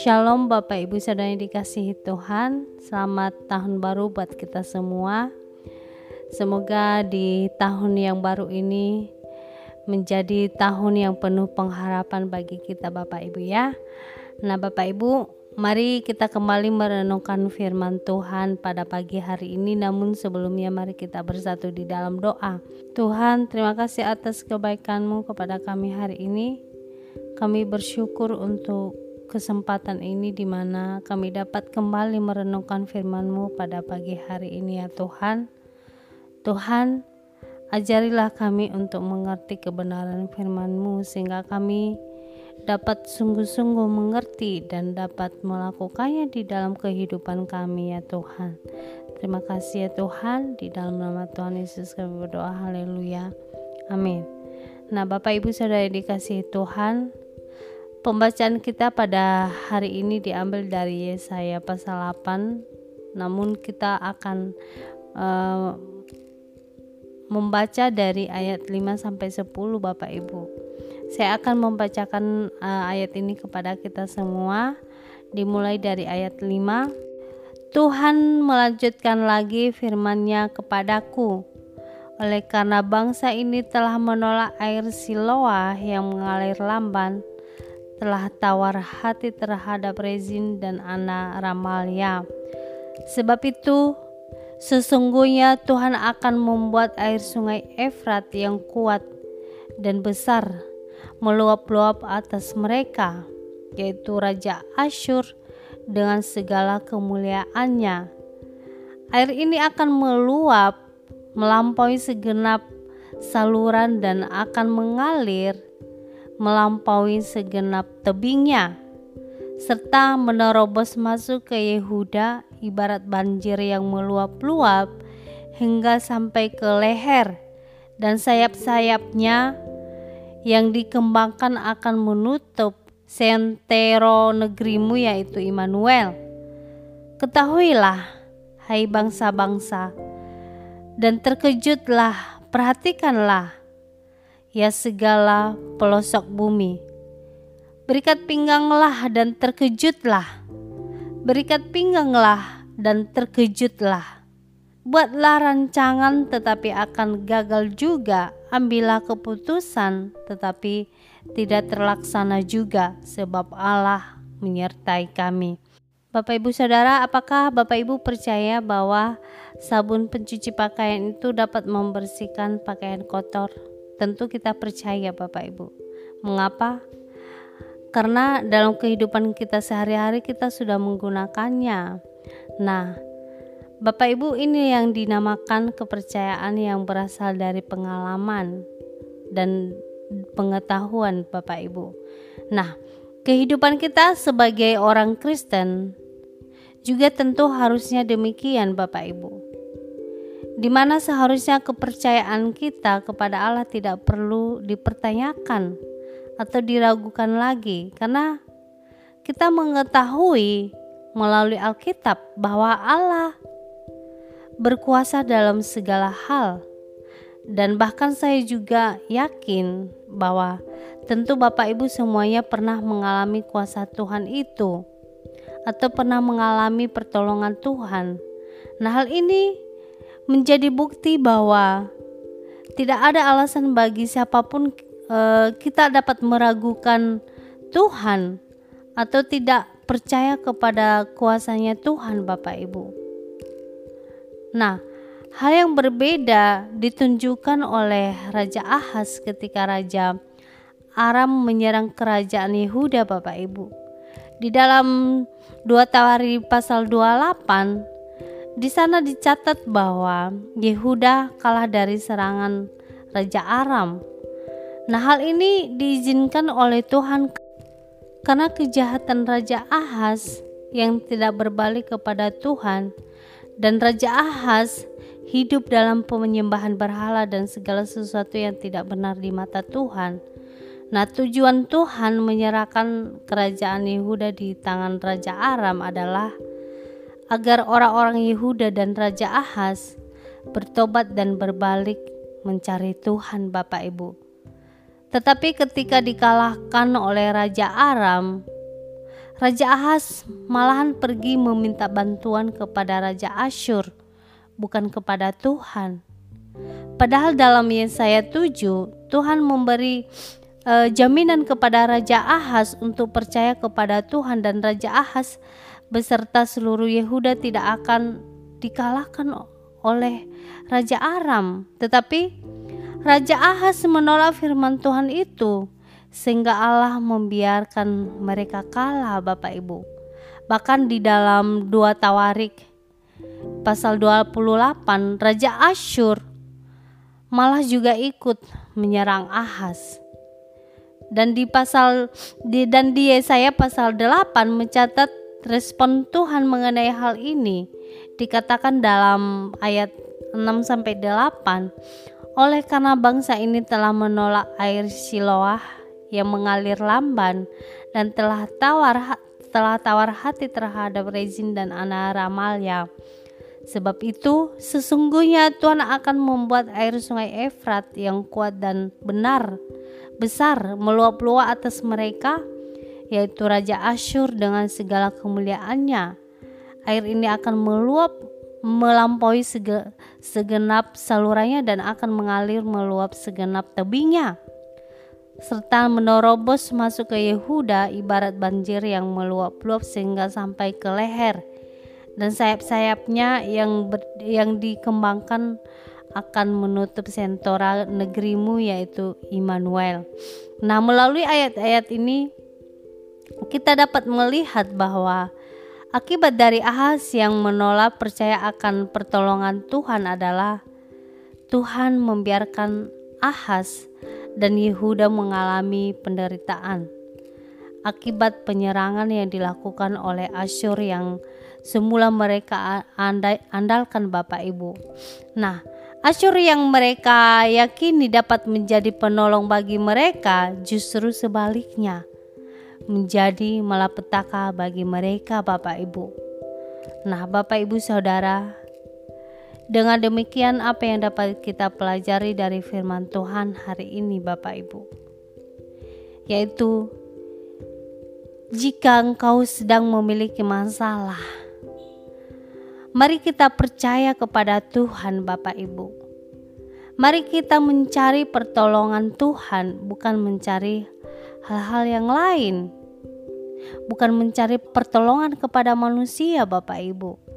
Shalom Bapak Ibu Saudara yang dikasihi Tuhan. Selamat tahun baru buat kita semua. Semoga di tahun yang baru ini Menjadi tahun yang penuh pengharapan bagi kita Bapak Ibu ya. Nah Bapak Ibu Mari kita kembali merenungkan firman Tuhan pada pagi hari ini. Namun sebelumnya mari kita bersatu di dalam doa. Tuhan terima kasih atas kebaikanmu kepada kami hari ini. Kami bersyukur untuk kesempatan ini di mana kami dapat kembali merenungkan firman-Mu pada pagi hari ini ya Tuhan. Tuhan, ajarilah kami untuk mengerti kebenaran firman-Mu sehingga kami dapat sungguh-sungguh mengerti dan dapat melakukannya di dalam kehidupan kami ya Tuhan. Terima kasih ya Tuhan, di dalam nama Tuhan Yesus kami berdoa, haleluya. Amin. Nah Bapak Ibu Saudara dikasih Tuhan, Pembacaan kita pada hari ini diambil dari Yesaya pasal 8. Namun kita akan uh, membaca dari ayat 5 sampai 10 Bapak Ibu. Saya akan membacakan uh, ayat ini kepada kita semua dimulai dari ayat 5. Tuhan melanjutkan lagi firman-Nya kepadaku. Oleh karena bangsa ini telah menolak air Siloah yang mengalir lamban, telah tawar hati terhadap Rezin dan anak Ramalia. Sebab itu, sesungguhnya Tuhan akan membuat air sungai Efrat yang kuat dan besar meluap-luap atas mereka, yaitu Raja Asyur dengan segala kemuliaannya. Air ini akan meluap melampaui segenap saluran dan akan mengalir melampaui segenap tebingnya, serta menerobos masuk ke Yehuda ibarat banjir yang meluap-luap hingga sampai ke leher dan sayap-sayapnya yang dikembangkan akan menutup sentero negerimu yaitu Immanuel. Ketahuilah, hai bangsa-bangsa, dan terkejutlah, perhatikanlah, ya segala pelosok bumi. Berikat pingganglah dan terkejutlah. Berikat pingganglah dan terkejutlah. Buatlah rancangan tetapi akan gagal juga. Ambillah keputusan tetapi tidak terlaksana juga sebab Allah menyertai kami. Bapak Ibu Saudara, apakah Bapak Ibu percaya bahwa sabun pencuci pakaian itu dapat membersihkan pakaian kotor? Tentu kita percaya Bapak Ibu. Mengapa? Karena dalam kehidupan kita sehari-hari kita sudah menggunakannya. Nah, Bapak Ibu ini yang dinamakan kepercayaan yang berasal dari pengalaman dan pengetahuan Bapak Ibu. Nah, kehidupan kita sebagai orang Kristen juga tentu harusnya demikian Bapak Ibu di mana seharusnya kepercayaan kita kepada Allah tidak perlu dipertanyakan atau diragukan lagi, karena kita mengetahui melalui Alkitab bahwa Allah berkuasa dalam segala hal, dan bahkan saya juga yakin bahwa tentu Bapak Ibu semuanya pernah mengalami kuasa Tuhan itu, atau pernah mengalami pertolongan Tuhan. Nah, hal ini menjadi bukti bahwa tidak ada alasan bagi siapa pun uh, kita dapat meragukan Tuhan atau tidak percaya kepada kuasanya Tuhan Bapak Ibu. Nah, hal yang berbeda ditunjukkan oleh Raja Ahaz ketika Raja Aram menyerang kerajaan Yehuda Bapak Ibu. Di dalam 2 Tawari pasal 28 di sana dicatat bahwa Yehuda kalah dari serangan Raja Aram. Nah, hal ini diizinkan oleh Tuhan karena kejahatan Raja Ahaz yang tidak berbalik kepada Tuhan dan Raja Ahaz hidup dalam penyembahan berhala dan segala sesuatu yang tidak benar di mata Tuhan. Nah, tujuan Tuhan menyerahkan kerajaan Yehuda di tangan Raja Aram adalah agar orang-orang Yehuda dan Raja Ahaz bertobat dan berbalik mencari Tuhan Bapak Ibu. Tetapi ketika dikalahkan oleh Raja Aram, Raja Ahaz malahan pergi meminta bantuan kepada Raja Asyur, bukan kepada Tuhan. Padahal dalam Yesaya 7, Tuhan memberi uh, jaminan kepada Raja Ahaz untuk percaya kepada Tuhan dan Raja Ahaz beserta seluruh Yehuda tidak akan dikalahkan oleh Raja Aram. Tetapi Raja Ahaz menolak firman Tuhan itu sehingga Allah membiarkan mereka kalah Bapak Ibu. Bahkan di dalam dua Tawarik pasal 28 Raja Asyur malah juga ikut menyerang Ahaz. Dan di pasal di dan di Yesaya pasal 8 mencatat respon Tuhan mengenai hal ini dikatakan dalam ayat 6 sampai 8 oleh karena bangsa ini telah menolak air Siloah yang mengalir lamban dan telah tawar telah tawar hati terhadap Rezin dan anak Ramalya. Sebab itu, sesungguhnya Tuhan akan membuat air sungai Efrat yang kuat dan benar, besar, meluap-luap atas mereka, yaitu Raja Asyur dengan segala kemuliaannya. Air ini akan meluap melampaui segenap salurannya dan akan mengalir meluap segenap tebingnya serta menerobos masuk ke Yehuda ibarat banjir yang meluap-luap sehingga sampai ke leher dan sayap-sayapnya yang ber, yang dikembangkan akan menutup sentora negerimu yaitu Immanuel. Nah, melalui ayat-ayat ini kita dapat melihat bahwa Akibat dari Ahaz yang menolak percaya akan pertolongan Tuhan adalah Tuhan membiarkan Ahaz dan Yehuda mengalami penderitaan akibat penyerangan yang dilakukan oleh Asyur yang semula mereka andalkan Bapak Ibu. Nah, Asyur yang mereka yakini dapat menjadi penolong bagi mereka justru sebaliknya menjadi malapetaka bagi mereka Bapak Ibu. Nah, Bapak Ibu Saudara, dengan demikian apa yang dapat kita pelajari dari firman Tuhan hari ini Bapak Ibu? Yaitu jika engkau sedang memiliki masalah, mari kita percaya kepada Tuhan Bapak Ibu. Mari kita mencari pertolongan Tuhan, bukan mencari hal-hal yang lain. Bukan mencari pertolongan kepada manusia, Bapak Ibu.